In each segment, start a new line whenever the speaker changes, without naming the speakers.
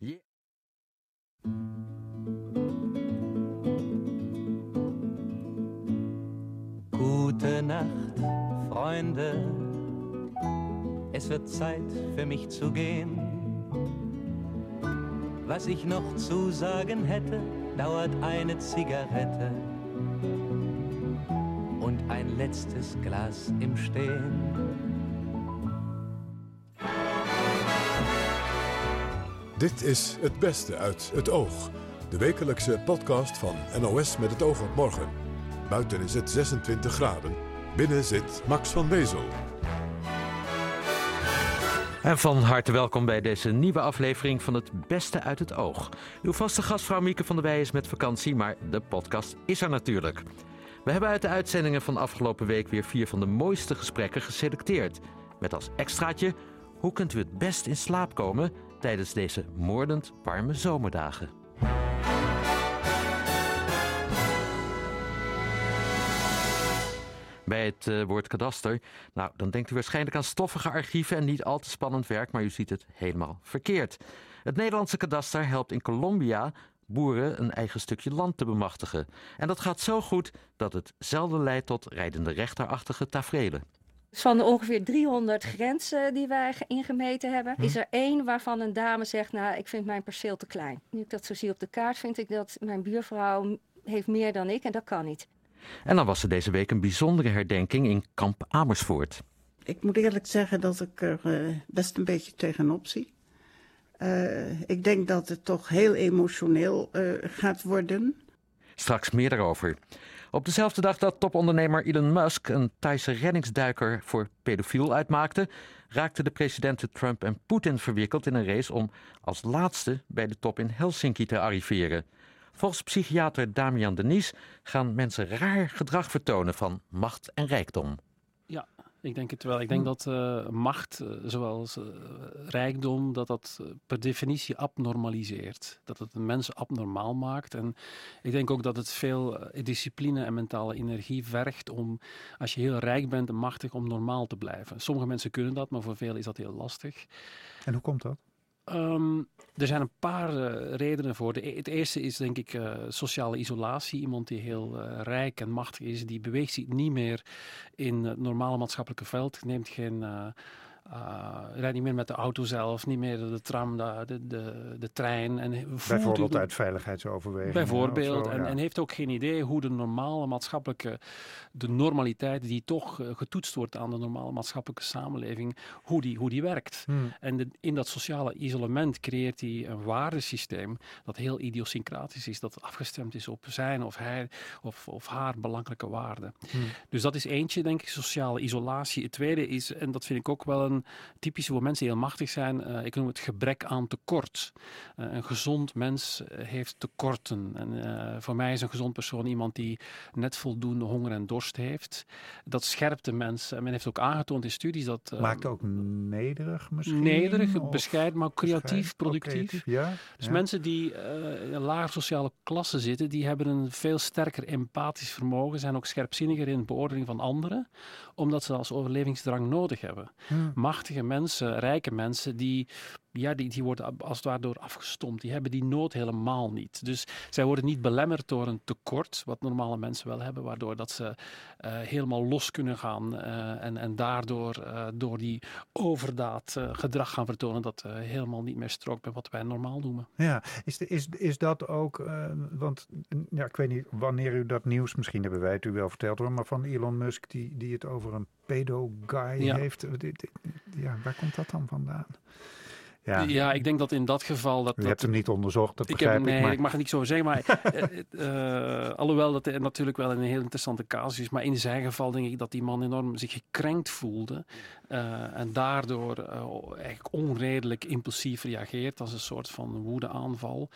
Yeah.
Gute Nacht, Freunde. Es wird Zeit für mich zu gehen. Was ich noch zu sagen hätte, dauert eine Zigarette und ein letztes Glas im Stehen.
Dit is Het Beste uit het Oog. De wekelijkse podcast van NOS met het oog op morgen. Buiten is het 26 graden. Binnen zit Max van Wezel.
En van harte welkom bij deze nieuwe aflevering van Het Beste uit het Oog. Uw vaste gastvrouw Mieke van der Wij is met vakantie, maar de podcast is er natuurlijk. We hebben uit de uitzendingen van afgelopen week weer vier van de mooiste gesprekken geselecteerd. Met als extraatje, hoe kunt u het best in slaap komen tijdens deze moordend warme zomerdagen? Bij het uh, woord kadaster, nou, dan denkt u waarschijnlijk aan stoffige archieven en niet al te spannend werk, maar u ziet het helemaal verkeerd. Het Nederlandse kadaster helpt in Colombia boeren een eigen stukje land te bemachtigen. En dat gaat zo goed dat het zelden leidt tot rijdende rechterachtige tafereelen.
Van de ongeveer 300 grenzen die wij ingemeten hebben,
Hm.
is er één waarvan een dame zegt: Nou, ik vind mijn perceel te klein. Nu ik dat zo zie op de kaart, vind ik dat mijn buurvrouw heeft meer dan ik en dat kan niet.
En dan was er deze week een bijzondere herdenking in kamp Amersfoort.
Ik moet eerlijk zeggen dat ik er uh, best een beetje tegenop zie. Uh, ik denk dat het toch heel emotioneel uh, gaat worden.
Straks meer daarover. Op dezelfde dag dat topondernemer Elon Musk een Thaise reddingsduiker voor pedofiel uitmaakte, raakten de presidenten Trump en Poetin verwikkeld in een race om als laatste bij de top in Helsinki te arriveren. Volgens psychiater Damian Denies gaan mensen raar gedrag vertonen van macht en rijkdom.
Ja, ik denk het wel. Ik denk dat uh, macht, uh, zoals uh, rijkdom, dat dat per definitie abnormaliseert. Dat het een mens abnormaal maakt. En ik denk ook dat het veel discipline en mentale energie vergt om, als je heel rijk bent en machtig, om normaal te blijven. Sommige mensen kunnen dat, maar voor velen is dat heel lastig.
En hoe komt dat?
Um, er zijn een paar uh, redenen voor. De, het eerste is denk ik uh, sociale isolatie. Iemand die heel uh, rijk en machtig is, die beweegt zich niet meer in het normale maatschappelijke veld, neemt geen. Uh, rijdt niet meer met de auto zelf, niet meer de tram, de, de, de, de trein. En
bijvoorbeeld uit veiligheidsoverwegingen.
Bijvoorbeeld.
Zo,
en,
ja.
en, heeft ook geen idee hoe de normale maatschappelijke, de normaliteit die toch uh, getoetst wordt aan de normale maatschappelijke samenleving, hoe die, hoe die werkt.
Hmm.
En de, in dat sociale isolement creëert hij een waardesysteem dat heel idiosyncratisch is, dat afgestemd is op zijn of hij of, of haar belangrijke waarden.
Hmm.
Dus dat is eentje, denk ik, sociale isolatie. Het tweede is, en dat vind ik ook wel een typisch voor mensen die heel machtig zijn. Uh, ik noem het gebrek aan tekort. Uh, een gezond mens heeft tekorten. En voor mij is een gezond persoon iemand die net voldoende honger en dorst heeft. Dat scherpt de mens. En men heeft ook aangetoond in studies dat.
Maakt ook nederig misschien?
Nederig, bescheiden, maar creatief, productief.
creatief, ja,
dus
ja.
mensen die in een laag sociale klasse zitten, die hebben een veel sterker empathisch vermogen, zijn ook scherpzinniger in de beoordeling van anderen, omdat ze dat als overlevingsdrang nodig hebben.
Hmm.
Machtige mensen, rijke mensen, die, ja, die, die worden als het ware door afgestompt. Die hebben die nood helemaal niet. Dus zij worden niet belemmerd door een tekort, wat normale mensen wel hebben, waardoor dat ze uh, helemaal los kunnen gaan uh, en, en daardoor uh, door die overdaad gedrag gaan vertonen dat helemaal niet meer strookt met wat wij normaal noemen.
Ja, is, de, is, is dat ook, want ja, ik weet niet wanneer u dat nieuws, misschien hebben wij het u wel verteld hoor, maar van Elon Musk die, die het over een pedo-guy
Ja.
heeft. Ja, waar komt dat dan vandaan? Ja,
Ja, ik denk dat in dat geval dat.
u
dat
hebt hem niet onderzocht, dat
ik,
begrijp
heb,
ik.
nee,
maar...
ik mag er niet zo zeggen, maar eh, eh, alhoewel dat er natuurlijk wel een heel interessante casus is, maar in zijn geval denk ik dat die man enorm zich gekrenkt voelde eh, en daardoor eh, eigenlijk onredelijk impulsief reageert als een soort van woedeaanval.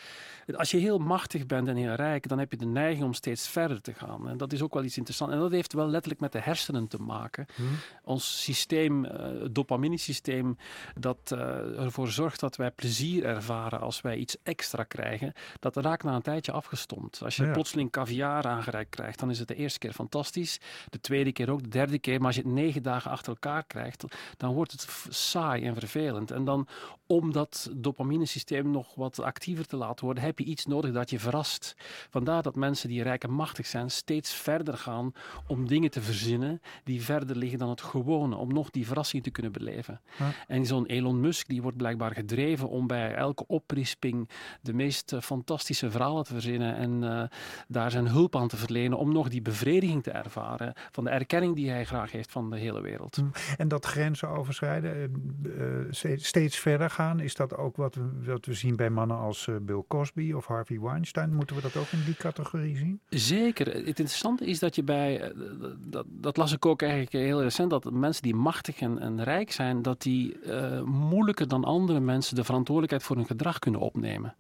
Als je heel machtig bent en heel rijk, dan heb je de neiging om steeds verder te gaan. En dat is ook wel iets interessants. En dat heeft wel letterlijk met de hersenen te maken.
Hm?
Ons systeem, eh, het dopaminesysteem, dat ervoor zorgt dat wij plezier ervaren als wij iets extra krijgen, dat raakt na een tijdje afgestompt. Als je
Ja.
plotseling caviar aangereikt krijgt, dan is het de eerste keer fantastisch, de tweede keer ook, de derde keer, maar als je het negen dagen achter elkaar krijgt, dan wordt het saai en vervelend. En dan om dat dopaminesysteem nog wat actiever te laten worden, heb je iets nodig dat je verrast. Vandaar dat mensen die rijk en machtig zijn steeds verder gaan om dingen te verzinnen die verder liggen dan het gewone, om nog die verrassing te kunnen beleven. En zo'n Elon Musk die wordt blijkbaar gedreven om bij elke oprisping de meest eh, fantastische verhalen te verzinnen en eh, daar zijn hulp aan te verlenen om nog die bevrediging te ervaren van de erkenning die hij graag heeft van de hele wereld.
En dat grenzen overschrijden, eh, eh, steeds- steeds verder gaan, is dat ook wat we, zien bij mannen als eh, Bill Cosby of Harvey Weinstein? Moeten we dat ook in die categorie zien?
Zeker. Het interessante is dat je bij, dat, dat las ik ook eigenlijk heel recent, dat mensen die machtig en, rijk zijn, dat die moeilijker dan andere mensen de verantwoordelijkheid voor hun gedrag kunnen opnemen.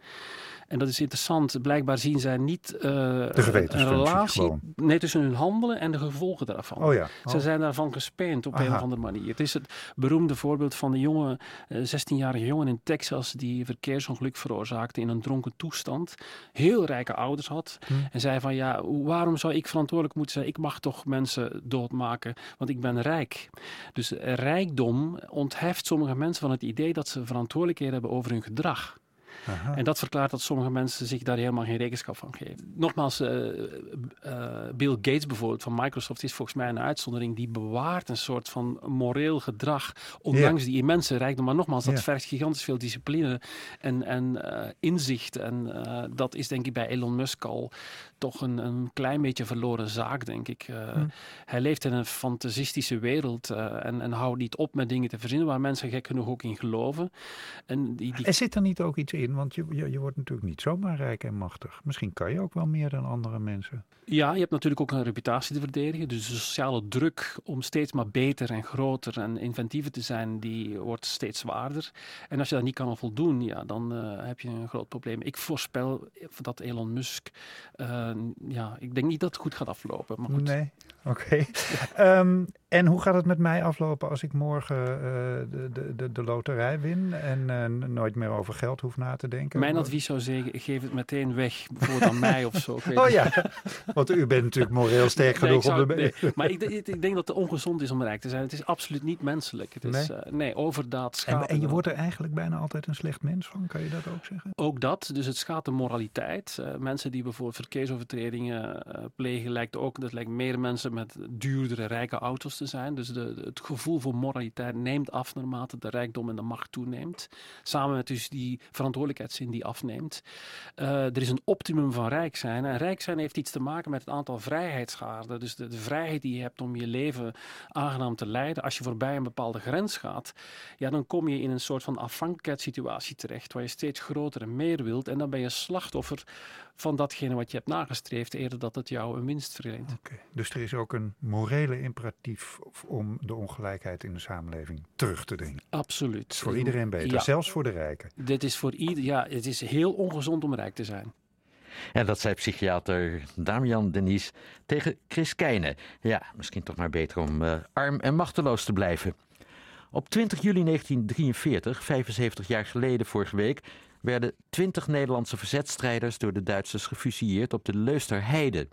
En dat is interessant. Blijkbaar zien zij niet eh, een relatie nee, tussen hun handelen en de gevolgen daarvan.
Oh ja.
Ze
Oh.
zijn daarvan gespeend op een of andere manier. Het is het beroemde voorbeeld van de jonge, eh, 16-jarige jongen in Texas die verkeersongeluk veroorzaakte in een dronken toestand. Heel rijke ouders had.
Hm.
En zei van ja, waarom zou ik verantwoordelijk moeten zijn? Ik mag toch mensen doodmaken, want ik ben rijk. Dus eh, rijkdom ontheft sommige mensen van het idee dat ze verantwoordelijkheid hebben over hun gedrag.
Aha.
En dat verklaart dat sommige mensen zich daar helemaal geen rekenschap van geven. Nogmaals, eh, Bill Gates bijvoorbeeld van Microsoft is volgens mij een uitzondering. Die bewaart een soort van moreel gedrag, ondanks die immense rijkdom. Maar nogmaals, dat
Ja.
vergt gigantisch veel discipline en, en eh, inzicht. En dat is denk ik bij Elon Musk al toch een, een klein beetje verloren zaak, denk ik.
Hm.
Hij leeft in een fantasistische wereld en, en houdt niet op met dingen te verzinnen waar mensen gek genoeg ook in geloven. En die, die
Er zit er niet ook iets in, want je, je, je wordt natuurlijk niet zomaar rijk en machtig. Misschien kan je ook wel meer dan andere mensen.
Ja, je hebt natuurlijk ook een reputatie te verdedigen. Dus de sociale druk om steeds maar beter en groter en inventiever te zijn, die wordt steeds zwaarder. En als je dat niet kan voldoen, ja, dan eh, heb je een groot probleem. Ik voorspel dat Elon Musk, eh, ja, ik denk niet dat het goed gaat aflopen. Maar goed.
Nee, oké. Ehm, en hoe gaat het met mij aflopen als ik morgen eh, de, de, de, de loterij win en eh, nooit meer over geld hoef na te denken?
Mijn advies zou zeggen, geef het meteen weg, bijvoorbeeld aan mij of zo.
Oh ja, want u bent natuurlijk moreel sterk
Nee,
genoeg
zou-
om de...
nee, Maar ik, denk- ik denk dat het ongezond is om rijk te zijn. Het is absoluut niet menselijk. Het is,
Nee?
eh, nee, overdaad
En,
schaadt.
en je wordt er eigenlijk bijna altijd een slecht mens van, kan je dat ook zeggen?
Ook dat, dus het schaadt de moraliteit. Mensen die bijvoorbeeld verkeersovertredingen plegen, lijkt ook, dat lijkt meer mensen met duurdere, rijke auto's zijn. Dus de, het gevoel voor moraliteit neemt af naarmate de rijkdom en de macht toeneemt. Samen met dus die verantwoordelijkheidszin die afneemt. Eh, er is een optimum van rijk zijn. En rijk zijn heeft iets te maken met het aantal vrijheidsgraden. Dus de, de vrijheid die je hebt om je leven aangenaam te leiden. Als je voorbij een bepaalde grens gaat, ja, dan kom je in een soort van afhankelijkheidssituatie terecht, waar je steeds groter en meer wilt. En dan ben je slachtoffer van datgene wat je hebt nagestreefd, eerder dat het jou een winst verleent.
Oké, Dus er is ook een morele imperatief om de ongelijkheid in de samenleving terug te dringen.
Absoluut.
Voor iedereen beter,
Ja.
zelfs voor de rijken.
Dit is voor ieder, ja, het is heel ongezond om rijk te zijn.
En dat zei psychiater Damian Denies tegen Chris Keijne. Ja, misschien toch maar beter om eh, arm en machteloos te blijven. Op 20 juli 1943, 75 jaar geleden vorige week, werden 20 Nederlandse verzetstrijders door de Duitsers gefusilleerd op de Leusterheide.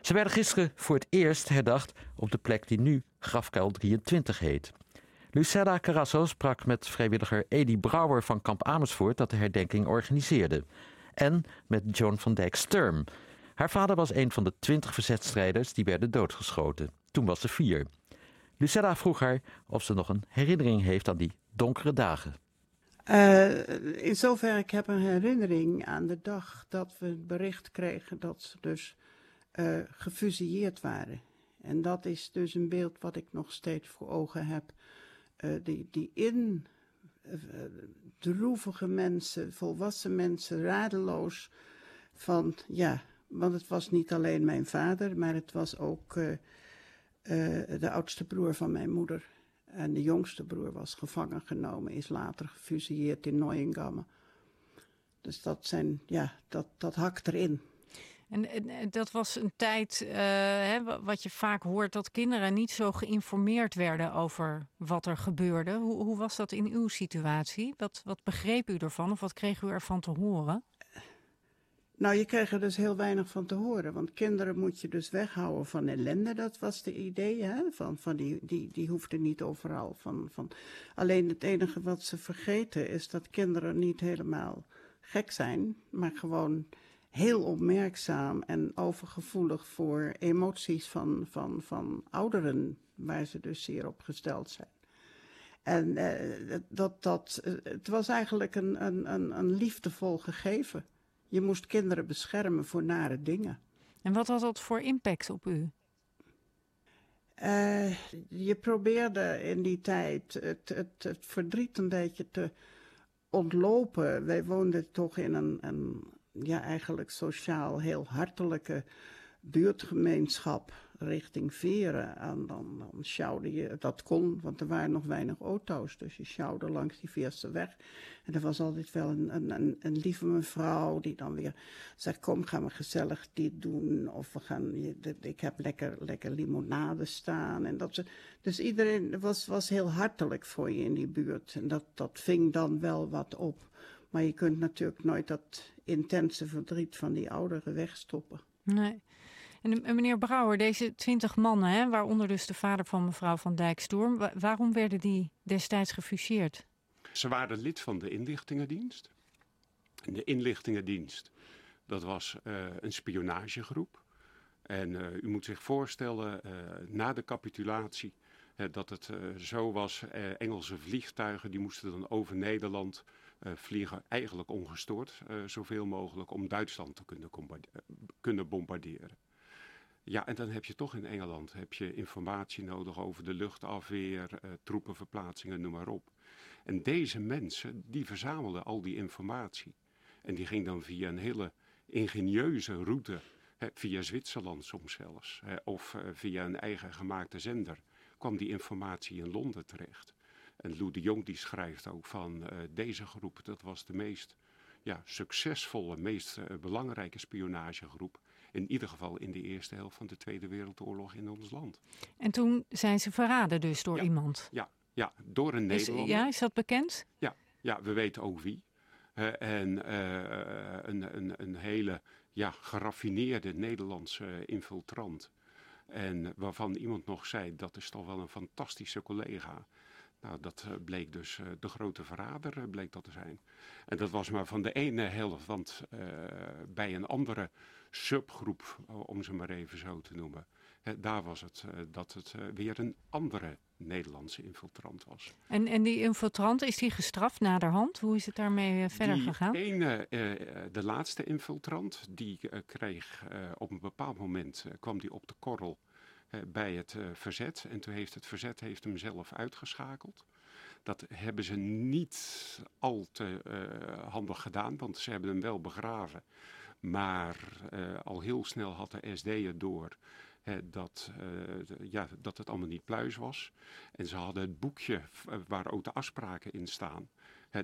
Ze werden gisteren voor het eerst herdacht op de plek die nu Grafkuil 23 heet. Lucella Carasso sprak met vrijwilliger Edi Brouwer van Kamp Amersfoort dat de herdenking organiseerde. En met Joan van Dijk Sturm. Haar vader was een van de twintig verzetstrijders die werden doodgeschoten. Toen was ze vier. Lucella vroeg haar of ze nog een herinnering heeft aan die donkere dagen.
Eh, in zover ik heb een herinnering aan de dag dat we het bericht kregen dat ze dus eh gefusilleerd waren. En dat is dus een beeld wat ik nog steeds voor ogen heb. Eh, die, die in droevige mensen, volwassen mensen, radeloos van ja, want het was niet alleen mijn vader, maar het was ook eh, de oudste broer van mijn moeder. En de jongste broer was gevangen genomen, is later gefusilleerd in Neuengamme. Dus dat zijn, ja, dat, dat hakt erin.
En, en- dat was een tijd, eh, hè, wa- wat je vaak hoort, dat kinderen niet zo geïnformeerd werden over wat er gebeurde. Hoe, hoe was dat in uw situatie? Wat, wat begreep u ervan of wat kreeg u ervan te horen?
Nou, je kreeg er dus heel weinig van te horen. Want kinderen moet je dus weghouden van ellende. Dat was de idee. Hè? Van, van die, die, die hoefden niet overal. Van, van... Alleen het enige wat ze vergeten is dat kinderen niet helemaal gek zijn. Maar gewoon heel opmerkzaam en overgevoelig voor emoties van, van, van ouderen. Waar ze dus zeer op gesteld zijn. En eh, dat, dat, eh, het was eigenlijk een, een, een liefdevol gegeven. Je moest kinderen beschermen voor nare dingen.
En wat had dat voor impact op u?
Uh, je probeerde in die tijd het, het, het, verdriet een beetje te ontlopen. Wij woonden toch in een, een ja, eigenlijk sociaal heel hartelijke buurtgemeenschap richting Veren. En dan, dan sjouwde je, dat kon, want er waren nog weinig auto's. Dus je sjouwde langs die Veerse weg. En er was altijd wel een, een, een, lieve mevrouw die dan weer zegt, kom gaan we gezellig dit doen. Of we gaan, ik heb lekker, lekker limonade staan. En dat ze, dus iedereen was, was heel hartelijk voor je in die buurt. En dat, dat ving dan wel wat op. Maar je kunt natuurlijk nooit dat intense verdriet van die ouderen wegstoppen.
Nee. En meneer Brouwer, deze twintig mannen, hè, waaronder dus de vader van mevrouw van Dijkstorm, waarom werden die destijds gefuseerd?
Ze waren lid van de inlichtingendienst. En de inlichtingendienst, dat was uh, een spionagegroep. En uh, u moet zich voorstellen, uh, na de capitulatie, dat het zo was, Engelse vliegtuigen die moesten dan over Nederland vliegen, eigenlijk ongestoord, zoveel mogelijk, om Duitsland te kunnen, kunnen bombarderen. Ja, en dan heb je toch in Engeland heb je informatie nodig over de luchtafweer, uh, troepenverplaatsingen, noem maar op. En deze mensen, die verzamelden al die informatie. En die ging dan via een hele ingenieuze route, hè, via Zwitserland soms zelfs, hè, of uh, via een eigen gemaakte zender, kwam die informatie in Londen terecht. En Lou de Jong die schrijft ook van uh, deze groep, dat was de meest ja, succesvolle, meest belangrijke spionagegroep in ieder geval in de eerste helft van de Tweede Wereldoorlog in ons land.
En toen zijn ze verraden dus door iemand?
Ja, ja, door een Nederlander.
ja, is dat bekend?
Ja, ja we weten ook wie. en uh, een, een, een hele ja, geraffineerde Nederlandse infiltrant. En waarvan iemand nog zei, dat is toch wel een fantastische collega. Nou, dat bleek dus de grote verrader bleek dat te zijn. En dat was maar van de ene helft, want uh, bij een andere subgroep, om ze maar even zo te noemen. daar was het uh, dat het uh, weer een andere Nederlandse infiltrant was.
En, en die infiltrant, is die gestraft naderhand? Hoe is het daarmee verder
die
gegaan?
Ene, de laatste infiltrant, die kreeg op een bepaald moment, kwam die op de korrel bij het verzet. En toen heeft het verzet heeft hem zelf uitgeschakeld. Dat hebben ze niet al te handig gedaan, want ze hebben hem wel begraven. Maar al heel snel had de SD door dat, ja, dat het allemaal niet pluis was. En ze hadden het boekje waar ook de afspraken in staan.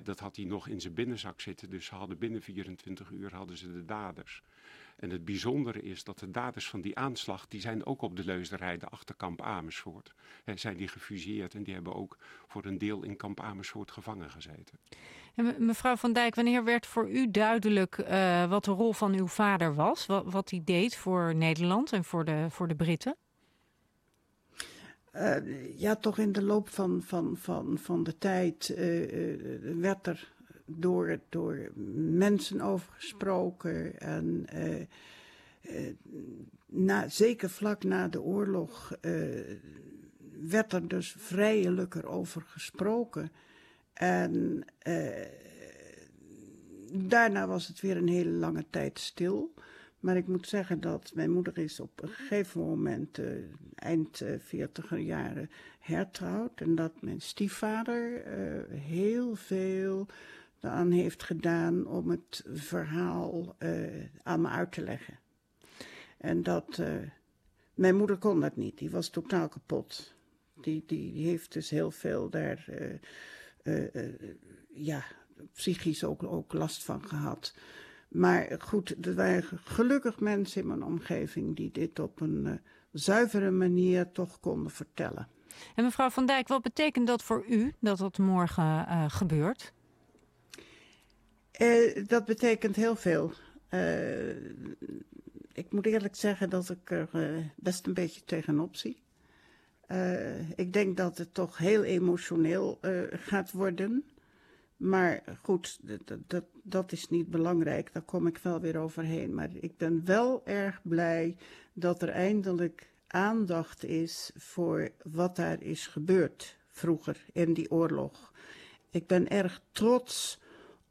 Dat had hij nog in zijn binnenzak zitten. Dus ze hadden binnen 24 uur hadden ze de daders. En het bijzondere is dat de daders van die aanslag, die zijn ook op de leusderij, de achterkamp Amersfoort. He, zijn die gefuseerd en die hebben ook voor een deel in kamp Amersfoort gevangen gezeten.
En mevrouw Van Dijk, wanneer werd voor u duidelijk uh, wat de rol van uw vader was? Wat, wat hij deed voor Nederland en voor de, voor de Britten?
Uh, ja, toch in de loop van, van, van, van de tijd uh, werd er door, door mensen over gesproken. En na, zeker vlak na de oorlog werd er dus vrijelijker over gesproken. En daarna was het weer een hele lange tijd stil. Maar ik moet zeggen dat mijn moeder is op een gegeven moment, eind veertiger jaren, hertrouwd. En dat mijn stiefvader heel veel aan heeft gedaan om het verhaal uh, aan me uit te leggen. En dat, uh, mijn moeder kon dat niet, die was totaal kapot. Die, die, die heeft dus heel veel daar, uh, ja, psychisch ook, ook last van gehad. Maar goed, er waren gelukkig mensen in mijn omgeving die dit op een zuivere manier toch konden vertellen.
En mevrouw Van Dijk, wat betekent dat voor u dat dat morgen gebeurt?
Uh, dat betekent heel veel. Eh, ik moet eerlijk zeggen dat ik er eh, best een beetje tegenop zie. Eh, ik denk dat het toch heel emotioneel eh, gaat worden. Maar goed, dat, dat, dat is niet belangrijk. Daar kom ik wel weer overheen. Maar ik ben wel erg blij dat er eindelijk aandacht is voor wat daar is gebeurd vroeger in die oorlog. Ik ben erg trots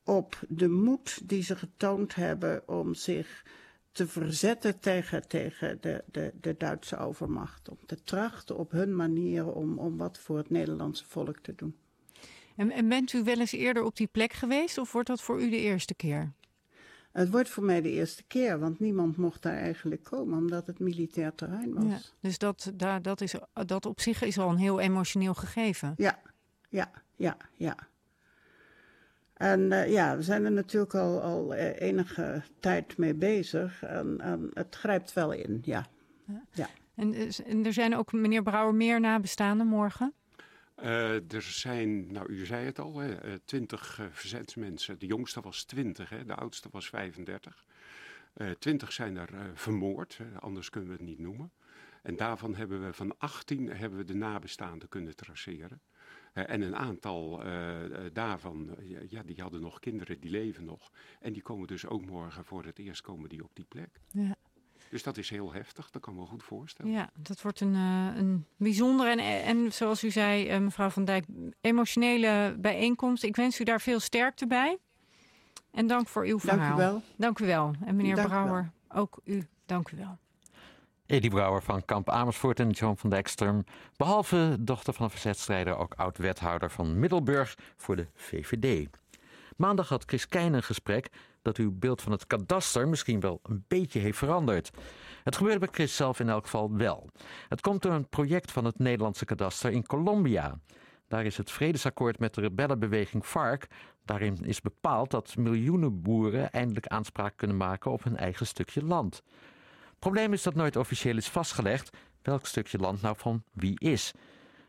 op de moed die ze getoond hebben om zich te verzetten tegen, tegen de, de, de Duitse overmacht. Om te trachten op hun manier om, om wat voor het Nederlandse volk te doen.
En, en bent u wel eens eerder op die plek geweest of wordt dat voor u de eerste keer?
Het wordt voor mij de eerste keer, want niemand mocht daar eigenlijk komen omdat het militair terrein was.
Ja, dus dat, daar, dat, is, dat op zich is al een heel emotioneel gegeven.
Ja, ja, ja, ja. En uh, ja, we zijn er natuurlijk al, al uh, enige tijd mee bezig. En, en, het grijpt wel in, ja.
ja. ja. En, en, er zijn ook, meneer Brouwer, meer nabestaanden morgen?
Uh, er zijn, nou u zei het al, twintig verzetsmensen. De jongste was 20, hè, de oudste was 35. Twintig zijn er vermoord, anders kunnen we het niet noemen. En daarvan hebben we van 18 hebben we de nabestaanden kunnen traceren. Uh, en een aantal uh, daarvan, ja, die hadden nog kinderen, die leven nog. En die komen dus ook morgen voor het eerst komen die op die plek.
Ja.
Dus dat is heel heftig, dat kan me goed voorstellen.
Ja, dat wordt een, uh, een bijzondere en, en zoals u zei, mevrouw Van Dijk, emotionele bijeenkomst. Ik wens u daar veel sterkte bij. En dank voor uw verhaal.
Dank u wel.
Dank u wel. En meneer dank Brouwer, ook u, dank u wel.
Edi Brouwer van Kamp Amersfoort en Joan van Dijksturm. Behalve dochter van een verzetstrijder ook oud-wethouder van Middelburg voor de VVD. Maandag had Chris Keijn een gesprek dat uw beeld van het kadaster misschien wel een beetje heeft veranderd. Het gebeurde bij Chris zelf in elk geval wel. Het komt door een project van het Nederlandse kadaster in Colombia. Daar is het vredesakkoord met de rebellenbeweging FARC. Daarin is bepaald dat miljoenen boeren eindelijk aanspraak kunnen maken op hun eigen stukje land. Probleem is dat nooit officieel is vastgelegd welk stukje land nou van wie is.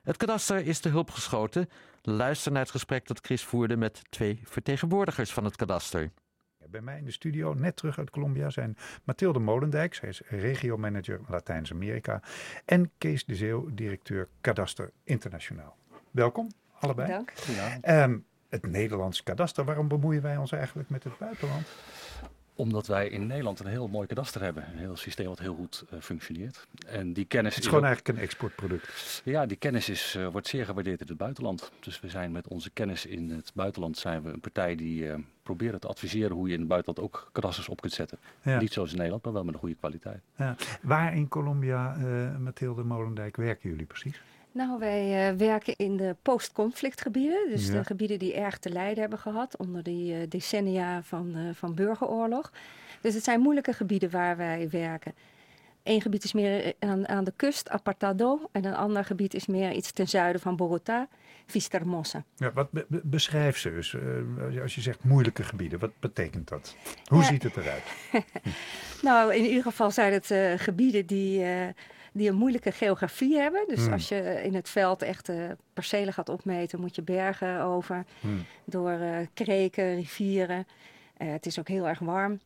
Het kadaster is te hulp geschoten. Luister naar het gesprek dat Chris voerde met twee vertegenwoordigers van het kadaster.
Bij mij in de studio, net terug uit Colombia, zijn Mathilde Molendijk. Zij is regiomanager Latijns-Amerika. En Kees de Zeeuw, directeur Kadaster Internationaal. Welkom, allebei.
Dank.
Ja. Um, het Nederlands kadaster, waarom bemoeien wij ons eigenlijk met het buitenland?
Omdat wij in Nederland een heel mooi kadaster hebben. Een heel systeem wat heel goed uh, functioneert. En die kennis
het is, is gewoon ook, eigenlijk een exportproduct.
Ja, die kennis is, uh, wordt zeer gewaardeerd in het buitenland. Dus we zijn met onze kennis in het buitenland zijn we een partij die uh, proberen te adviseren hoe je in het buitenland ook kadasters op kunt zetten. Ja. Niet zoals in Nederland, maar wel met een goede kwaliteit.
Ja. Waar in Colombia, Mathilde Molendijk, werken jullie precies?
Nou, wij uh, werken in de post-conflictgebieden. Dus ja. de gebieden die erg te lijden hebben gehad onder die uh, decennia van, uh, van burgeroorlog. Dus het zijn moeilijke gebieden waar wij werken. Eén gebied is meer aan, aan de kust, Apartado. En een ander gebied is meer iets ten zuiden van Bogota, Vistahermosa.
Ja, wat be beschrijf ze dus? als je zegt moeilijke gebieden, wat betekent dat? Hoe ziet het eruit?
nou, in ieder geval zijn het gebieden die die een moeilijke geografie hebben. Dus
Hmm.
mm. als je in het veld echt uh, percelen gaat opmeten, moet je bergen over,
Hmm.
door uh, kreken, rivieren. Uh, het is ook heel erg warm.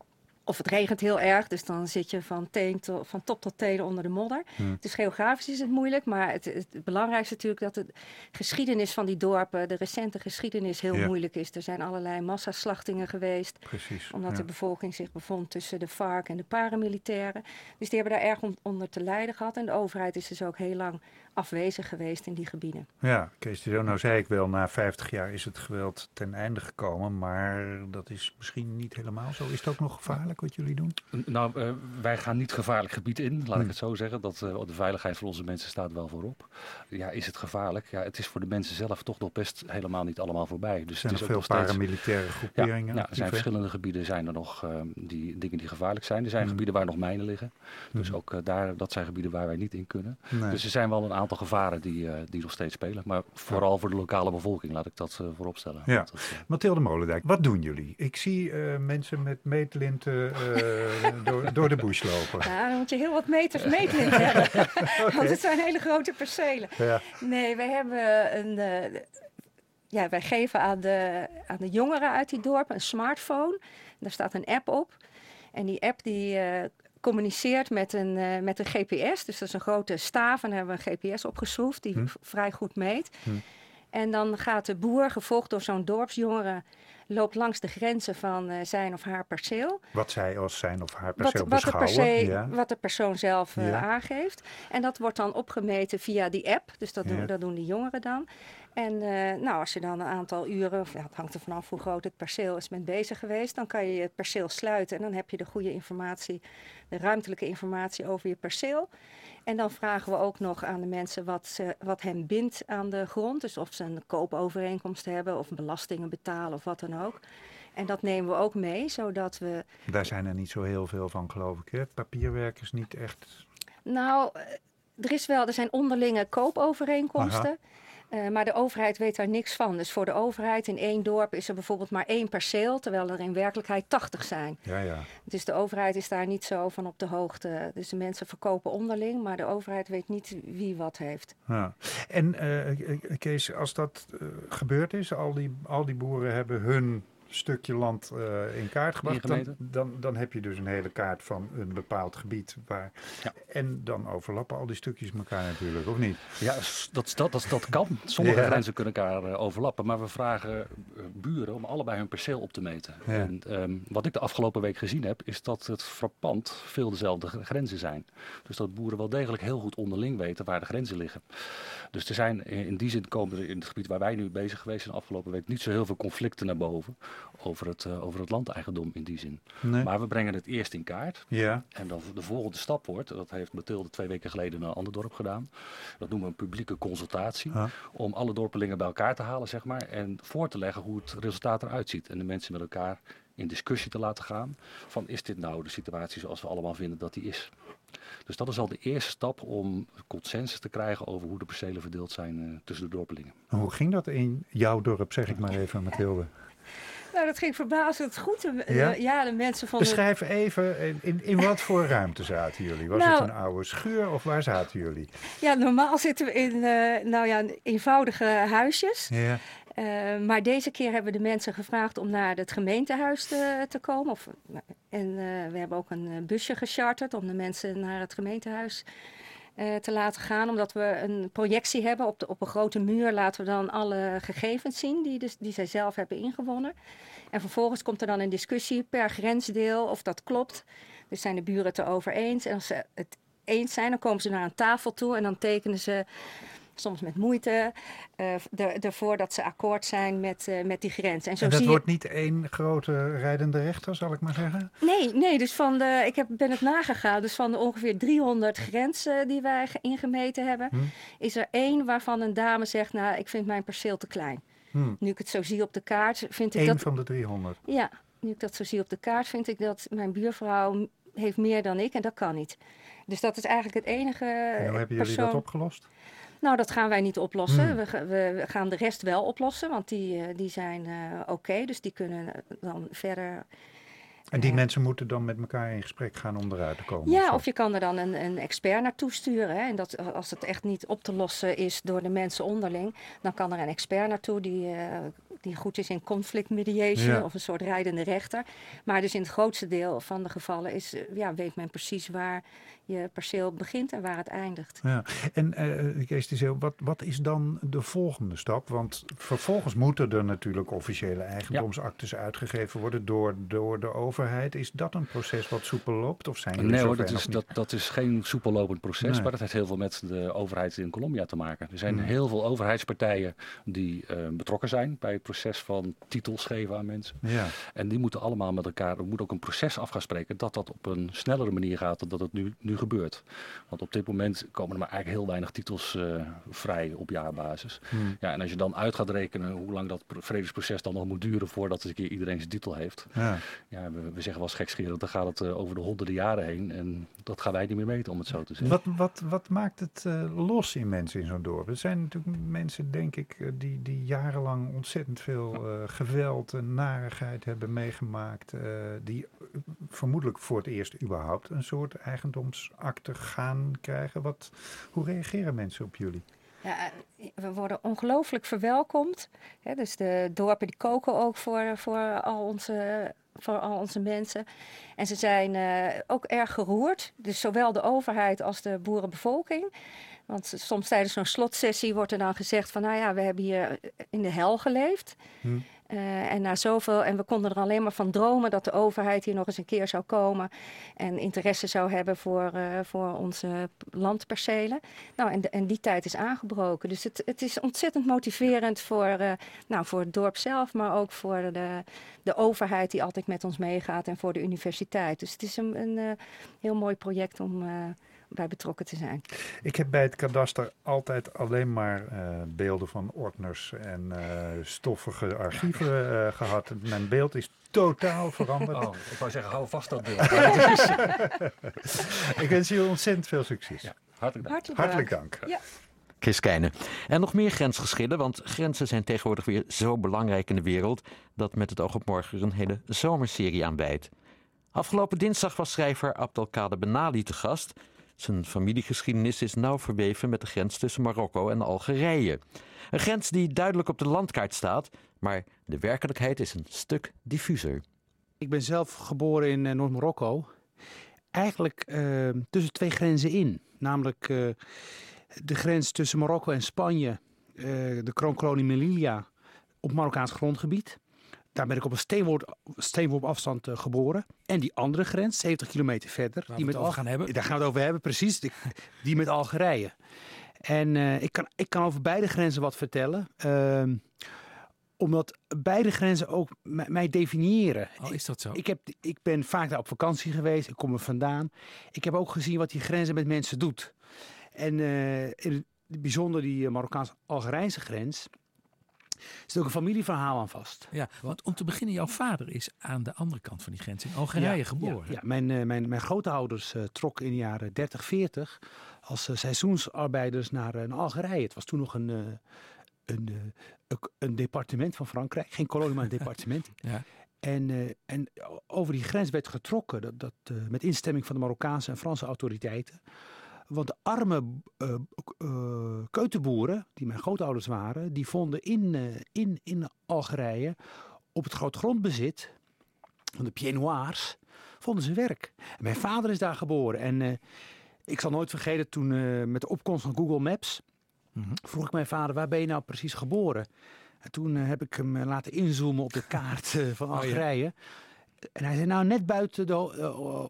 Of het regent heel erg, dus dan zit je van, teen to, van top tot teen onder de modder.
Hmm.
Dus geografisch is het moeilijk, maar het, het, belangrijkste is natuurlijk dat de geschiedenis van die dorpen, de recente geschiedenis, heel
Ja.
moeilijk is. Er zijn allerlei massaslachtingen geweest,
Precies.
omdat
ja.
de bevolking zich bevond tussen de FARC en de paramilitairen. Dus die hebben daar erg on- onder te lijden gehad. En de overheid is dus ook heel lang afwezig geweest in die gebieden.
Ja, Kees de nou zei ik wel, na 50 jaar is het geweld ten einde gekomen, maar dat is misschien niet helemaal zo. Is het ook nog gevaarlijk wat jullie doen?
Nou, uh, wij gaan niet gevaarlijk gebied in, laat
Hmm.
ik het zo zeggen. Dat, uh, de veiligheid van onze mensen staat wel voorop. Ja, is het gevaarlijk? Ja, het is voor de mensen zelf toch nog best helemaal niet allemaal voorbij. Dus
Er zijn
het is
nog
ook
veel
nog steeds...
paramilitaire groeperingen.
Ja, nou, er zijn verschillende gebieden zijn er nog uh, die dingen die gevaarlijk zijn. Er zijn
Hmm.
gebieden waar nog mijnen liggen. Dus
Hmm.
ook uh, daar, dat zijn gebieden waar wij niet in kunnen.
Nee.
Dus er zijn wel een aantal gevaren die, uh, die nog steeds spelen. Maar vooral voor de lokale bevolking, laat ik dat uh, voorop stellen.
Ja.
Dat, uh,
Mathilde Molendijk, wat doen jullie? Ik zie uh, mensen met meetlinten uh, door, door de bush lopen.
Ja, dan moet je heel wat meters meetlint hebben. Want het zijn hele grote percelen.
Ja.
Nee, wij hebben een... Uh, ja, wij geven aan de, aan de jongeren uit die dorpen een smartphone. Daar staat een app op. En die app die communiceert met een, met een GPS. Dus dat is een grote staaf en daar hebben we een GPS opgeschroefd die hm. vrij goed meet. Hm. En dan gaat de boer, gevolgd door zo'n dorpsjongere, loopt langs de grenzen van uh, zijn of haar perceel.
Wat zij als zijn of haar perceel
wat,
beschouwen.
Wat de, ja. wat de persoon zelf uh, aangeeft. En dat wordt dan opgemeten via die app. Dus dat, doen, dat doen die jongeren dan. En uh, nou, als je dan een aantal uren, of, het hangt er vanaf hoe groot het perceel is, met bezig geweest, dan kan je het perceel sluiten. En dan heb je de goede informatie, de ruimtelijke informatie over je perceel. En dan vragen we ook nog aan de mensen wat, ze, wat hen bindt aan de grond. Dus of ze een koopovereenkomst hebben of belastingen betalen of wat dan ook. En dat nemen we ook mee, zodat we...
Daar zijn er niet zo heel veel van, geloof ik. Hè? Papierwerk is niet echt...
Nou, eh, er, is wel, er zijn onderlinge koopovereenkomsten. Uh, maar de overheid weet daar niks van. Dus voor de overheid in één dorp is er bijvoorbeeld maar één perceel, terwijl er in werkelijkheid 80 zijn.
Ja, ja.
Dus de overheid is daar niet zo van op de hoogte. Dus de mensen verkopen onderling, maar de overheid weet niet wie wat heeft.
Ja. En uh, Kees, als dat uh, gebeurd is, al die, al die boeren hebben hun stukje land uh, in kaart gebracht, dan, dan, dan, heb je dus een hele kaart van een bepaald gebied. Waar, ja. En dan overlappen al die stukjes elkaar natuurlijk, of niet?
Ja, dat, dat, dat, dat kan. Sommige grenzen kunnen elkaar uh, overlappen, maar we vragen uh, buren om allebei hun perceel op te meten. Ja. En um, wat ik de afgelopen week gezien heb, is dat het frappant veel dezelfde grenzen zijn. Dus dat boeren wel degelijk heel goed onderling weten waar de grenzen liggen. Dus er zijn in die zin komen er in het gebied waar wij nu bezig geweest zijn de afgelopen week niet zo heel veel conflicten naar boven over het, uh, over het landeigendom in die zin. Nee. Maar we brengen het eerst in kaart.
Ja.
En dan de volgende stap wordt, dat heeft Mathilde twee weken geleden in een ander dorp gedaan. Dat noemen we een publieke consultatie. Om alle dorpelingen bij elkaar te halen, zeg maar. En voor te leggen hoe het resultaat eruit ziet. En de mensen met elkaar in discussie te laten gaan. Van is dit nou de situatie zoals we allemaal vinden dat die is? Dus dat is al de eerste stap om consensus te krijgen over hoe de percelen verdeeld zijn uh, tussen de dorpelingen.
Hoe ging dat in jouw dorp, zeg ik maar even, Mathilde?
Nou, dat ging verbazend goed. Ja, ja de mensen van.
Beschrijf even, in, in wat voor ruimte zaten jullie? Was nou, het een oude schuur of waar zaten jullie?
Ja, normaal zitten we in uh, nou ja, eenvoudige huisjes.
Ja.
Uh, maar deze keer hebben we de mensen gevraagd om naar het gemeentehuis te, te komen. Of, en uh, we hebben ook een busje gecharterd om de mensen naar het gemeentehuis uh, te laten gaan. Omdat we een projectie hebben op, de, op een grote muur. Laten we dan alle gegevens zien die, dus, die zij zelf hebben ingewonnen. En vervolgens komt er dan een discussie per grensdeel of dat klopt. Dus zijn de buren het erover eens. En als ze het eens zijn, dan komen ze naar een tafel toe en dan tekenen ze soms met moeite, uh, ervoor dat ze akkoord zijn met, uh, met die grens.
En, zo en dat wordt niet één grote rijdende rechter, zal ik maar zeggen?
Nee, nee dus van de, ik heb, ben het nagegaan. Dus van de ongeveer 300 grenzen die wij ingemeten hebben, hm. is er één waarvan een dame zegt, nou, ik vind mijn perceel te klein. Hm. Nu ik het zo zie op de kaart, vind ik
Eén
dat...
van de 300?
Ja, nu ik dat zo zie op de kaart, vind ik dat mijn buurvrouw heeft meer dan ik en dat kan niet. Dus dat is eigenlijk het enige.
En hoe hebben jullie dat opgelost?
Nou, dat gaan wij niet oplossen. Hmm. We, we, gaan de rest wel oplossen, want die, eh, die zijn uh, oké. dus die kunnen dan verder
en die mensen moeten dan met elkaar in gesprek gaan om eruit te komen?
Ja, of, je kan er dan een, een expert naartoe sturen. Hè. En dat, als het echt niet op te lossen is door de mensen onderling, dan kan er een expert naartoe die, uh, die goed is in conflict mediation of een soort rijdende rechter. Maar dus in het grootste deel van de gevallen is, ja, weet men precies waar je perceel begint en waar het eindigt.
Ja. En uh, Kees Tizeel, wat, wat is dan de volgende stap? Want vervolgens moeten er natuurlijk officiële eigendomsactes uitgegeven worden door, door de overheid. Is dat een proces wat soepel loopt? Of zijn
nee hoor, dat is, dat, dat is geen soepel lopend proces, maar dat heeft heel veel met de overheid in Colombia te maken. Er zijn hmm. heel veel overheidspartijen die uh, betrokken zijn bij het proces van titels geven aan mensen.
Ja.
En die moeten allemaal met elkaar, er moet ook een proces af gaan spreken dat dat op een snellere manier gaat dan dat het nu, nu gebeurt. Want op dit moment komen er maar eigenlijk heel weinig titels uh, vrij op jaarbasis. Hmm. Ja, en als je dan uit gaat rekenen hoe lang dat vredesproces dan nog moet duren voordat een keer iedereen zijn titel heeft.
Ja.
Ja, we, we zeggen wel gekscherend, dan gaat het uh, over de honderden jaren heen. En dat gaan wij niet meer meten, om het zo te zeggen.
Wat, wat, wat maakt het uh, los in mensen in zo'n dorp? Er zijn natuurlijk mensen, denk ik, die, die jarenlang ontzettend veel geweld en narigheid hebben meegemaakt. die vermoedelijk voor het eerst überhaupt een soort eigendoms akte gaan krijgen. Wat, hoe reageren mensen op jullie?
Ja, we worden ongelooflijk verwelkomd. dus de dorpen die koken ook voor, voor, al, onze, voor al onze mensen. En ze zijn uh, ook erg geroerd. Dus zowel de overheid als de boerenbevolking. Want soms tijdens zo'n slotsessie wordt er dan gezegd van... nou ja, we hebben hier in de hel geleefd. Hm. Uh, en, na zoveel, en we konden er alleen maar van dromen dat de overheid hier nog eens een keer zou komen en interesse zou hebben voor, uh, voor onze landpercelen. Nou, en, en die tijd is aangebroken. Dus het, het is ontzettend motiverend voor, uh, nou, voor het dorp zelf, maar ook voor de, de overheid die altijd met ons meegaat en voor de universiteit. Dus het is een, een heel mooi project om bij betrokken te zijn.
Ik heb bij het kadaster altijd alleen maar uh, beelden van ordners en uh, stoffige archieven uh, gehad. Mijn beeld is totaal veranderd.
Oh, ik wou zeggen, hou vast dat beeld.
ik wens je ontzettend veel succes. Ja,
hartelijk dank.
Hartelijk, hartelijk dank.
Ja.
Chris. En nog meer grensgeschillen, want grenzen zijn tegenwoordig weer zo belangrijk in de wereld dat met het oog op morgen er een hele zomerserie aan wijdt. Afgelopen dinsdag was schrijver Abdelkader Benali te gast. Zijn familiegeschiedenis is nauw verweven met de grens tussen Marokko en Algerije. Een grens die duidelijk op de landkaart staat, maar de werkelijkheid is een stuk diffuser.
Ik ben zelf geboren in uh, Noord-Marokko. Eigenlijk uh, tussen twee grenzen in. Namelijk uh, de grens tussen Marokko en Spanje, de kroonkolonie Melilla, op Marokkaans grondgebied. Daar ben ik op een steenworp, steenworp afstand uh, geboren. En die andere grens, 70 kilometer verder.
Waar
die
met over gaan hebben.
Daar gaan we het over hebben, precies. Die, die met Algerije. En uh, ik, kan, ik kan over beide grenzen wat vertellen. Uh, omdat beide grenzen ook mij definiëren.
Oh, is dat zo?
Ik, heb, ik ben vaak daar op vakantie geweest. Ik kom er vandaan. Ik heb ook gezien wat die grenzen met mensen doet. En uh, in het bijzonder die Marokkaans-Algerijnse grens er zit ook een familieverhaal aan vast.
Ja, want om te beginnen, jouw vader is aan de andere kant van die grens in Algerije
ja,
geboren.
Ja, ja. Mijn, uh, mijn, mijn grootouders uh, trokken in de jaren 30, 40 als uh, seizoensarbeiders naar, naar, Algerije. Het was toen nog een, een, een, departement van Frankrijk. Geen kolonie, maar een departement.
ja.
En, en over die grens werd getrokken, dat, dat, met instemming van de Marokkaanse en Franse autoriteiten. Want de arme uh, uh, keutenboeren, die mijn grootouders waren, die vonden in, uh, in, in Algerije op het groot grondbezit van de Pieds Noirs, vonden ze werk. En mijn vader is daar geboren. En ik zal nooit vergeten, toen met de opkomst van Google Maps, mm -hmm. vroeg ik mijn vader, waar ben je nou precies geboren? En toen heb ik hem laten inzoomen op de kaart van Algerije. Oh, ja. En hij zei, nou net buiten de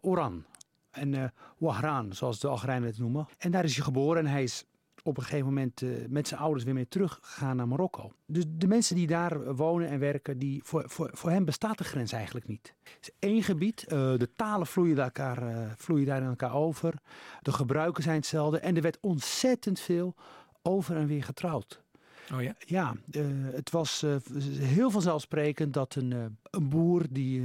Oran en uh, Wahran, zoals de Algerijnen het noemen. En daar is hij geboren en hij is op een gegeven moment uh, met zijn ouders weer mee teruggegaan naar Marokko. Dus de mensen die daar wonen en werken, die, voor, voor, voor hen bestaat de grens eigenlijk niet. Het is één gebied, uh, de talen vloeien, elkaar, vloeien daar in elkaar over. De gebruiken zijn hetzelfde en er werd ontzettend veel over en weer getrouwd.
Oh ja?
Ja, uh, het was uh, heel vanzelfsprekend dat een, uh, een boer die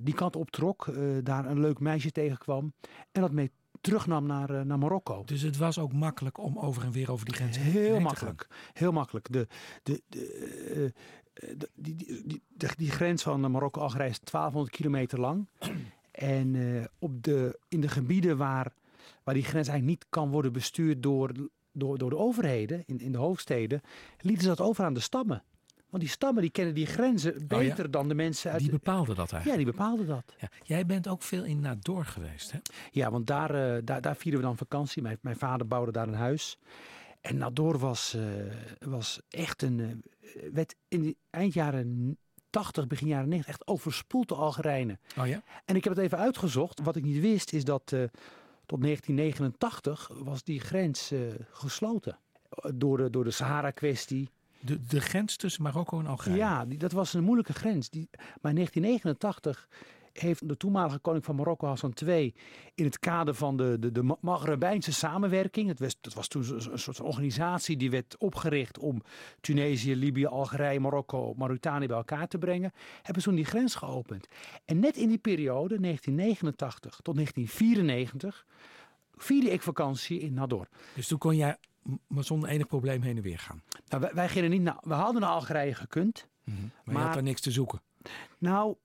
die kant optrok, daar een leuk meisje tegenkwam en dat mee terugnam naar, naar Marokko.
Dus het was ook makkelijk om over en weer over die grens
Heel
heen
makkelijk, heel makkelijk. De, de, de, die, die, die, die grens van Marokko-Algerije is 1200 kilometer lang. en op de, in de gebieden waar, waar die grens eigenlijk niet kan worden bestuurd door door, door de overheden in, in de hoofdsteden, lieten ze dat over aan de stammen. Want die stammen die kennen die grenzen beter
oh ja.
dan de mensen uit...
Die bepaalden dat eigenlijk?
Ja, die bepaalden dat.
Ja. Jij bent ook veel in Nador geweest, hè?
Ja, want daar, uh, daar, daar vierden we dan vakantie. Mijn, mijn vader bouwde daar een huis. En Nador was, uh, was echt een... Uh, werd in de eind jaren 80, begin jaren 90 echt overspoeld door Algerijnen.
Oh ja?
En ik heb het even uitgezocht. Wat ik niet wist is dat tot 1989 was die grens uh, gesloten. Door de, door de Sahara-kwestie.
De, de grens tussen Marokko en Algerije?
Ja, die, dat was een moeilijke grens. Die, maar in 1989 heeft de toenmalige koning van Marokko, Hassan II, in het kader van de, de, de Maghrebijnse samenwerking, het was, dat was toen een soort organisatie die werd opgericht om Tunesië, Libië, Algerije, Marokko, Mauritanië bij elkaar te brengen, hebben ze toen die grens geopend. En net in die periode, 1989 tot 1994, vierde ik vakantie in Nador.
Dus toen kon jij maar zonder enig probleem heen en weer gaan?
Nou, wij, wij gingen niet naar, we hadden naar Algerije gekund.
Mm -hmm. Maar, maar je had daar niks te zoeken?
Nou,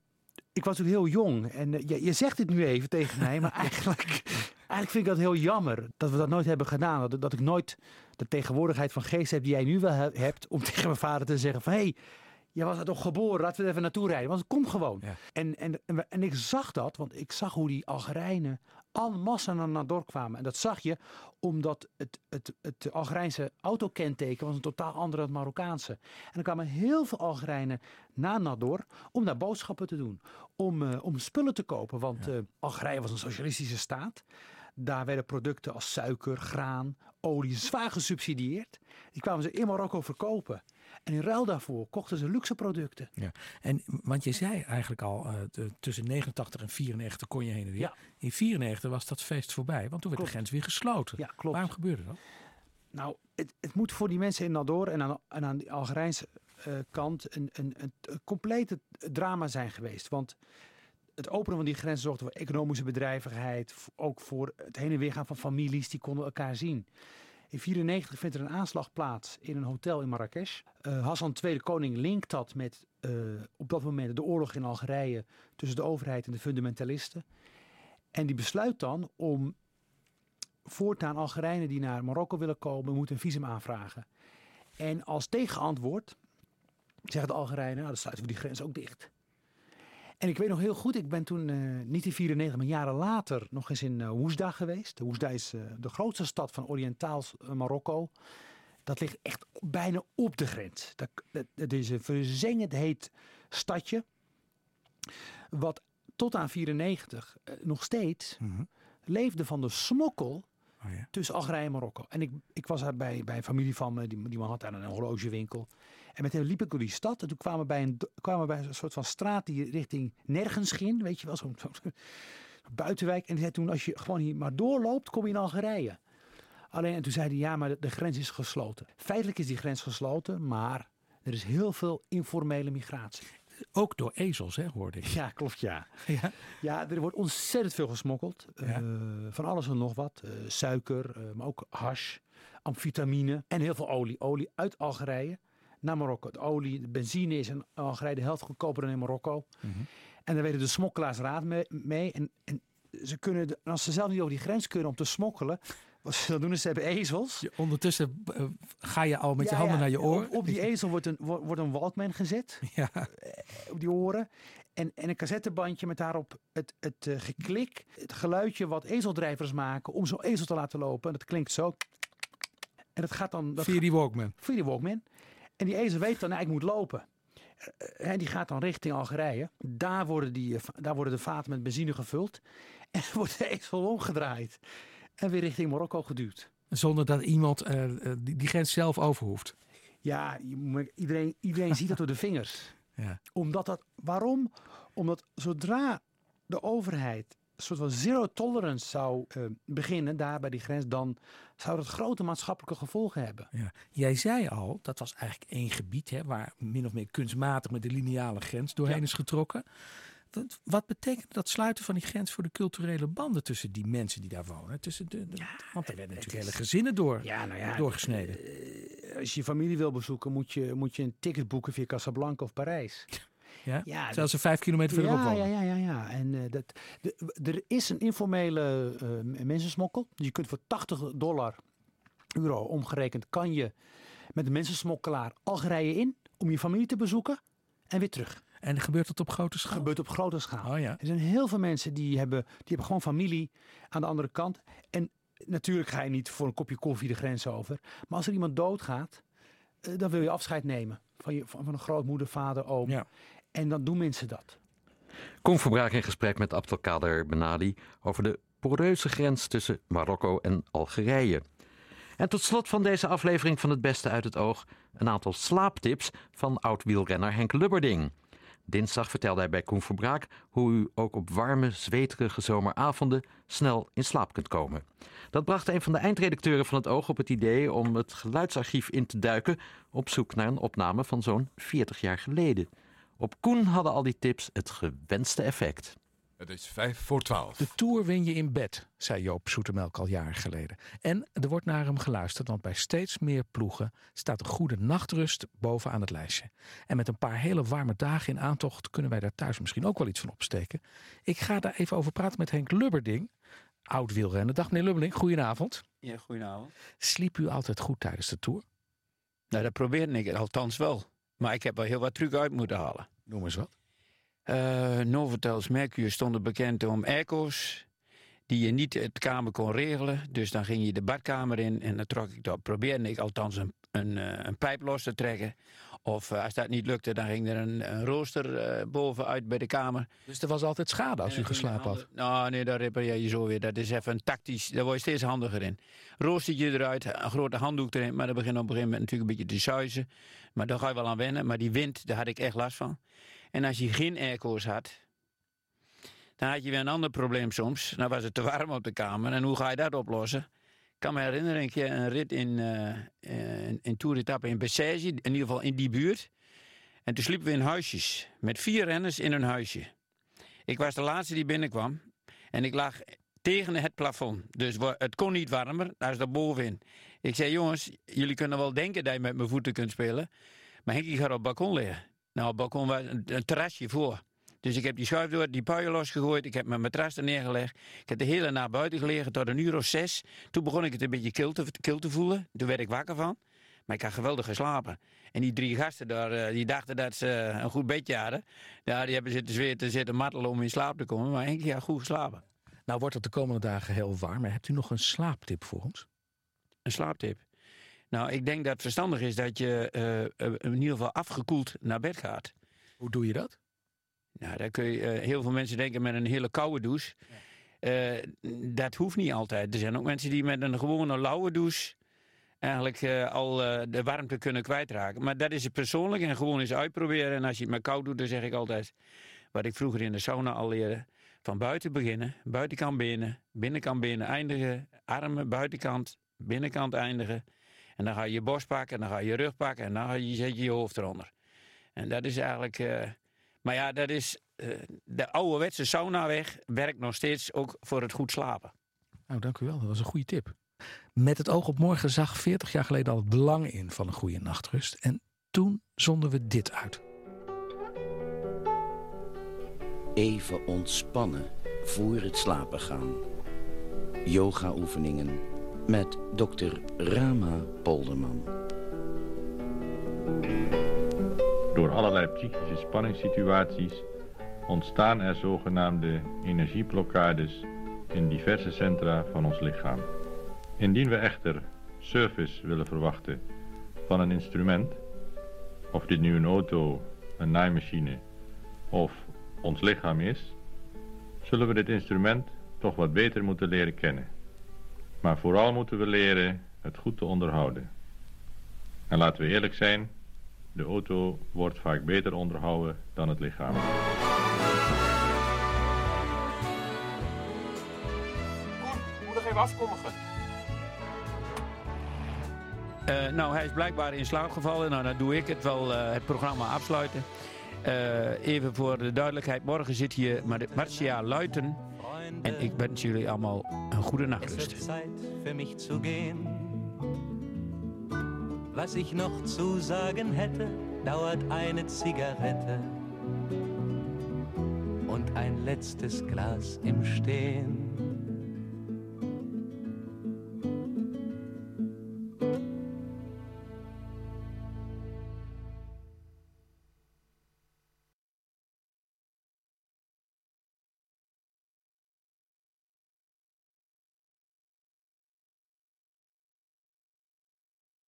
ik was toen heel jong. En je, je zegt het nu even tegen mij, maar eigenlijk, eigenlijk vind ik dat heel jammer dat we dat nooit hebben gedaan. Dat, dat ik nooit de tegenwoordigheid van geest heb die jij nu wel hebt om tegen mijn vader te zeggen van hé, hey, je was er toch geboren, laten we er even naartoe rijden. Want het komt gewoon. En, en, en, en, ik zag dat, want ik zag hoe die Algerijnen al massa naar Nador kwamen. En dat zag je omdat het, het, het Algerijnse autokenteken was een totaal ander dan het Marokkaanse. En er kwamen heel veel Algerijnen naar Nador om daar boodschappen te doen. Om, uh, om spullen te kopen, want ja. uh, Algerije was een socialistische staat. Daar werden producten als suiker, graan, olie zwaar gesubsidieerd. Die kwamen ze in Marokko verkopen. En in ruil daarvoor kochten ze luxe producten.
Ja. En, want je zei eigenlijk al, uh, de, tussen 89 en 94 kon je heen en weer.
Ja.
In 94 was dat feest voorbij, want toen werd de grens weer gesloten.
Ja, klopt.
Waarom gebeurde dat?
Nou, het, het moet voor die mensen in Nador en aan, en aan de Algerijnse kant een, een, een, een complete drama zijn geweest. Want het openen van die grens zorgde voor economische bedrijvigheid. Ook voor het heen en weer gaan van families die konden elkaar zien. In 1994 vindt er een aanslag plaats in een hotel in Marrakesh. Uh, Hassan II koning linkt dat met uh, op dat moment de oorlog in Algerije tussen de overheid en de fundamentalisten. En die besluit dan om voortaan Algerijnen die naar Marokko willen komen, moeten een visum aanvragen. En als tegenantwoord zeggen de Algerijnen, nou dan sluiten we die grens ook dicht. En ik weet nog heel goed, ik ben toen uh, niet in 94, maar jaren later nog eens in uh, Oesda geweest. Oesda is uh, de grootste stad van Oriëntaals Marokko. Dat ligt echt bijna op de grens. Dat, dat, dat is een verzengend heet stadje. Wat tot aan 94 nog steeds mm -hmm. leefde van de smokkel Oh, ja. tussen Algerije en Marokko. En ik, ik was daar bij, bij een familie van me, die, die man had daar een horlogewinkel. En met hem liep ik door die stad en toen kwamen we bij een, kwamen we bij een soort van straat die richting nergens ging, weet je wel, zo'n zo, buitenwijk. En die zei toen, als je gewoon hier maar doorloopt, kom je in Algerije. Alleen, en toen zei hij, ja, maar de, de grens is gesloten. Feitelijk is die grens gesloten, maar er is heel veel informele migratie.
Ook door ezels, hè, hoorde ik.
Ja, klopt, ja. ja. Ja, er wordt ontzettend veel gesmokkeld. Ja. Uh, van alles en nog wat. Uh, suiker, uh, maar ook hash, amfetamine en heel veel olie. Olie uit Algerije naar Marokko. De olie, de benzine is in Algerije de helft goedkoper dan in Marokko. Mm -hmm. En daar weten de smokkelaars raad mee. mee. En, en, ze kunnen, de, als ze zelf niet over die grens kunnen om te smokkelen... Wat ze dan doen is, ze hebben ezels.
Ondertussen uh, ga je al met ja, je handen
ja,
naar je oren.
Op, op die ezel wordt een, wordt een Walkman gezet.
Ja.
Op die oren. En, en een cassettebandje met daarop het, het uh, geklik. Het geluidje wat ezeldrijvers maken om zo'n ezel te laten lopen. En dat klinkt zo. En dat gaat dan... Dat
via die Walkman.
Via die Walkman. En die ezel weet dan, nou, ik moet lopen. En die gaat dan richting Algerije. Daar worden, die, daar worden de vaten met benzine gevuld. En wordt de ezel omgedraaid. En weer richting Marokko geduwd.
Zonder dat iemand uh, die, die, grens zelf over hoeft.
Ja, iedereen, iedereen ziet dat door de vingers.
Ja.
Omdat dat, waarom? Omdat zodra de overheid soort van zero tolerance zou uh, beginnen daar bij die grens, dan zou dat grote maatschappelijke gevolgen hebben.
Ja. Jij zei al, dat was eigenlijk één gebied hè, waar min of meer kunstmatig met de lineale grens doorheen ja. is getrokken. Wat, wat, betekent dat sluiten van die grens voor de culturele banden tussen die mensen die daar wonen? Tussen de, de, ja, want er werden natuurlijk is, hele gezinnen door,
ja, nou ja,
doorgesneden.
Uh, als je je familie wil bezoeken, moet je, moet je een ticket boeken via Casablanca of Parijs.
Ja? ja Terwijl ze vijf kilometer verderop
ja,
wonen.
Ja, ja, ja. ja. En uh, dat, de, er is een informele uh, mensensmokkel. Je kunt voor 80 dollar, euro omgerekend, kan je met een mensensmokkelaar Algerije in om je familie te bezoeken en weer terug.
En gebeurt dat op grote schaal?
Gebeurt op grote schaal.
Oh, ja.
Er zijn heel veel mensen die hebben, die hebben gewoon familie aan de andere kant. En natuurlijk ga je niet voor een kopje koffie de grens over. Maar als er iemand doodgaat, uh, dan wil je afscheid nemen van, je, van, van een grootmoeder, vader, oom.
Ja.
En dan doen mensen dat.
Koen Verbraak in gesprek met Abdelkader Benali over de poreuze grens tussen Marokko en Algerije. En tot slot van deze aflevering van Het Beste uit het Oog een aantal slaaptips van oud-wielrenner Henk Lubberding. Dinsdag vertelde hij bij Koen Verbraak hoe u ook op warme, zweterige zomeravonden snel in slaap kunt komen. Dat bracht een van de eindredacteuren van het Oog op het idee om het geluidsarchief in te duiken op zoek naar een opname van zo'n 40 jaar geleden. Op Koen hadden al die tips het gewenste effect.
Het is vijf voor twaalf.
De Tour win je in bed, zei Joop Zoetemelk al jaren geleden. En er wordt naar hem geluisterd, want bij steeds meer ploegen staat een goede nachtrust bovenaan het lijstje. En met een paar hele warme dagen in aantocht kunnen wij daar thuis misschien ook wel iets van opsteken. Ik ga daar even over praten met Henk Lubberding, oud wielrenner. Dag meneer Lubberding, goedenavond.
Ja, goedenavond.
Sliep u altijd goed tijdens de Tour?
Nou, dat probeerde ik althans wel. Maar ik heb wel heel wat truc uit moeten halen.
Noem eens wat.
Uh, Novotels Mercure stonden bekend om airco's die je niet het kamer kon regelen. Dus dan ging je de badkamer in en dan trok ik dat, probeerde ik althans een, een, eh, een pijp los te trekken. Of uh, als dat niet lukte, dan ging er een, een rooster uh, bovenuit bij de kamer.
Dus er was altijd schade als u geslapen had?
Nou, nee, daar repareer je zo weer. Dat is even een tactisch, daar word je steeds handiger in. Roostertje eruit, een grote handdoek erin, maar dat begint op een gegeven moment natuurlijk een beetje te suizen. Maar daar ga je wel aan wennen. Maar die wind, daar had ik echt last van. En als je geen airco's had, dan had je weer een ander probleem soms. Dan was het te warm op de kamer. En hoe ga je dat oplossen? Ik kan me herinneren, een keer een rit in, uh, in, in in Bessège, in ieder geval in die buurt. En toen sliepen we in huisjes, met vier renners in een huisje. Ik was de laatste die binnenkwam en ik lag tegen het plafond. Dus het kon niet warmer, daar is daar bovenin. Ik zei, jongens, jullie kunnen wel denken dat je met mijn voeten kunt spelen. Maar Henkie gaat op het balkon liggen. Nou, het balkon was een terrasje voor. Dus ik heb die schuif door, die puien losgegooid. Ik heb mijn matras er neergelegd. Ik heb de hele nacht buiten gelegen tot een uur of zes. Toen begon ik het een beetje kil te, kil te voelen. Toen werd ik wakker van. Maar ik had geweldig geslapen. En die drie gasten daar, die dachten dat ze een goed bedje hadden. Ja, die hebben zitten zweten, zitten mattelen om in slaap te komen. Maar één keer goed geslapen.
Nou wordt het de komende dagen heel warm. Hebt u nog een slaaptip voor ons?
Een slaaptip? Nou, ik denk dat het verstandig is dat je uh, in ieder geval afgekoeld naar bed gaat.
Hoe doe je dat?
Nou, daar kun je, uh, heel veel mensen denken met een hele koude douche. Ja. dat hoeft niet altijd. Er zijn ook mensen die met een gewone lauwe douche eigenlijk al de warmte kunnen kwijtraken. Maar dat is het persoonlijk en gewoon eens uitproberen. En als je het met koud doet, dan zeg ik altijd, wat ik vroeger in de sauna al leerde, van buiten beginnen, buitenkant binnen, binnenkant binnen eindigen, armen buitenkant, binnenkant eindigen. En dan ga je je borst pakken, en dan ga je je rug pakken en dan ga je, zet je je hoofd eronder. En dat is eigenlijk... Uh, maar ja, dat is... Uh, de ouderwetse saunaweg werkt nog steeds ook voor het goed slapen.
Nou, dank u wel. Dat was een goede tip. Met het oog op morgen zag 40 jaar geleden al het belang in van een goede nachtrust. En toen zonden we dit uit.
Even ontspannen voor het slapen gaan. Yoga-oefeningen met dokter Rama Polderman.
Door allerlei psychische spanningssituaties ontstaan er zogenaamde energieblokkades in diverse centra van ons lichaam. Indien we echter service willen verwachten van een instrument, of dit nu een auto, een naaimachine of ons lichaam is, zullen we dit instrument toch wat beter moeten leren kennen. Maar vooral moeten we leren het goed te onderhouden. En laten we eerlijk zijn, de auto wordt vaak beter onderhouden dan het lichaam.
Koen, moet nog even afkondigen. Uh, nou, hij is blijkbaar in slaap gevallen. Nou, dan doe ik het wel, uh, het programma afsluiten. Uh, even voor de duidelijkheid, morgen zit hier Marcia Luiten. En ik wens jullie allemaal een goede nachtrust.
Wird Zeit für mich zu gehen. Was ich noch zu sagen hätte, dauert eine Zigarette und ein letztes Glas im Stehen.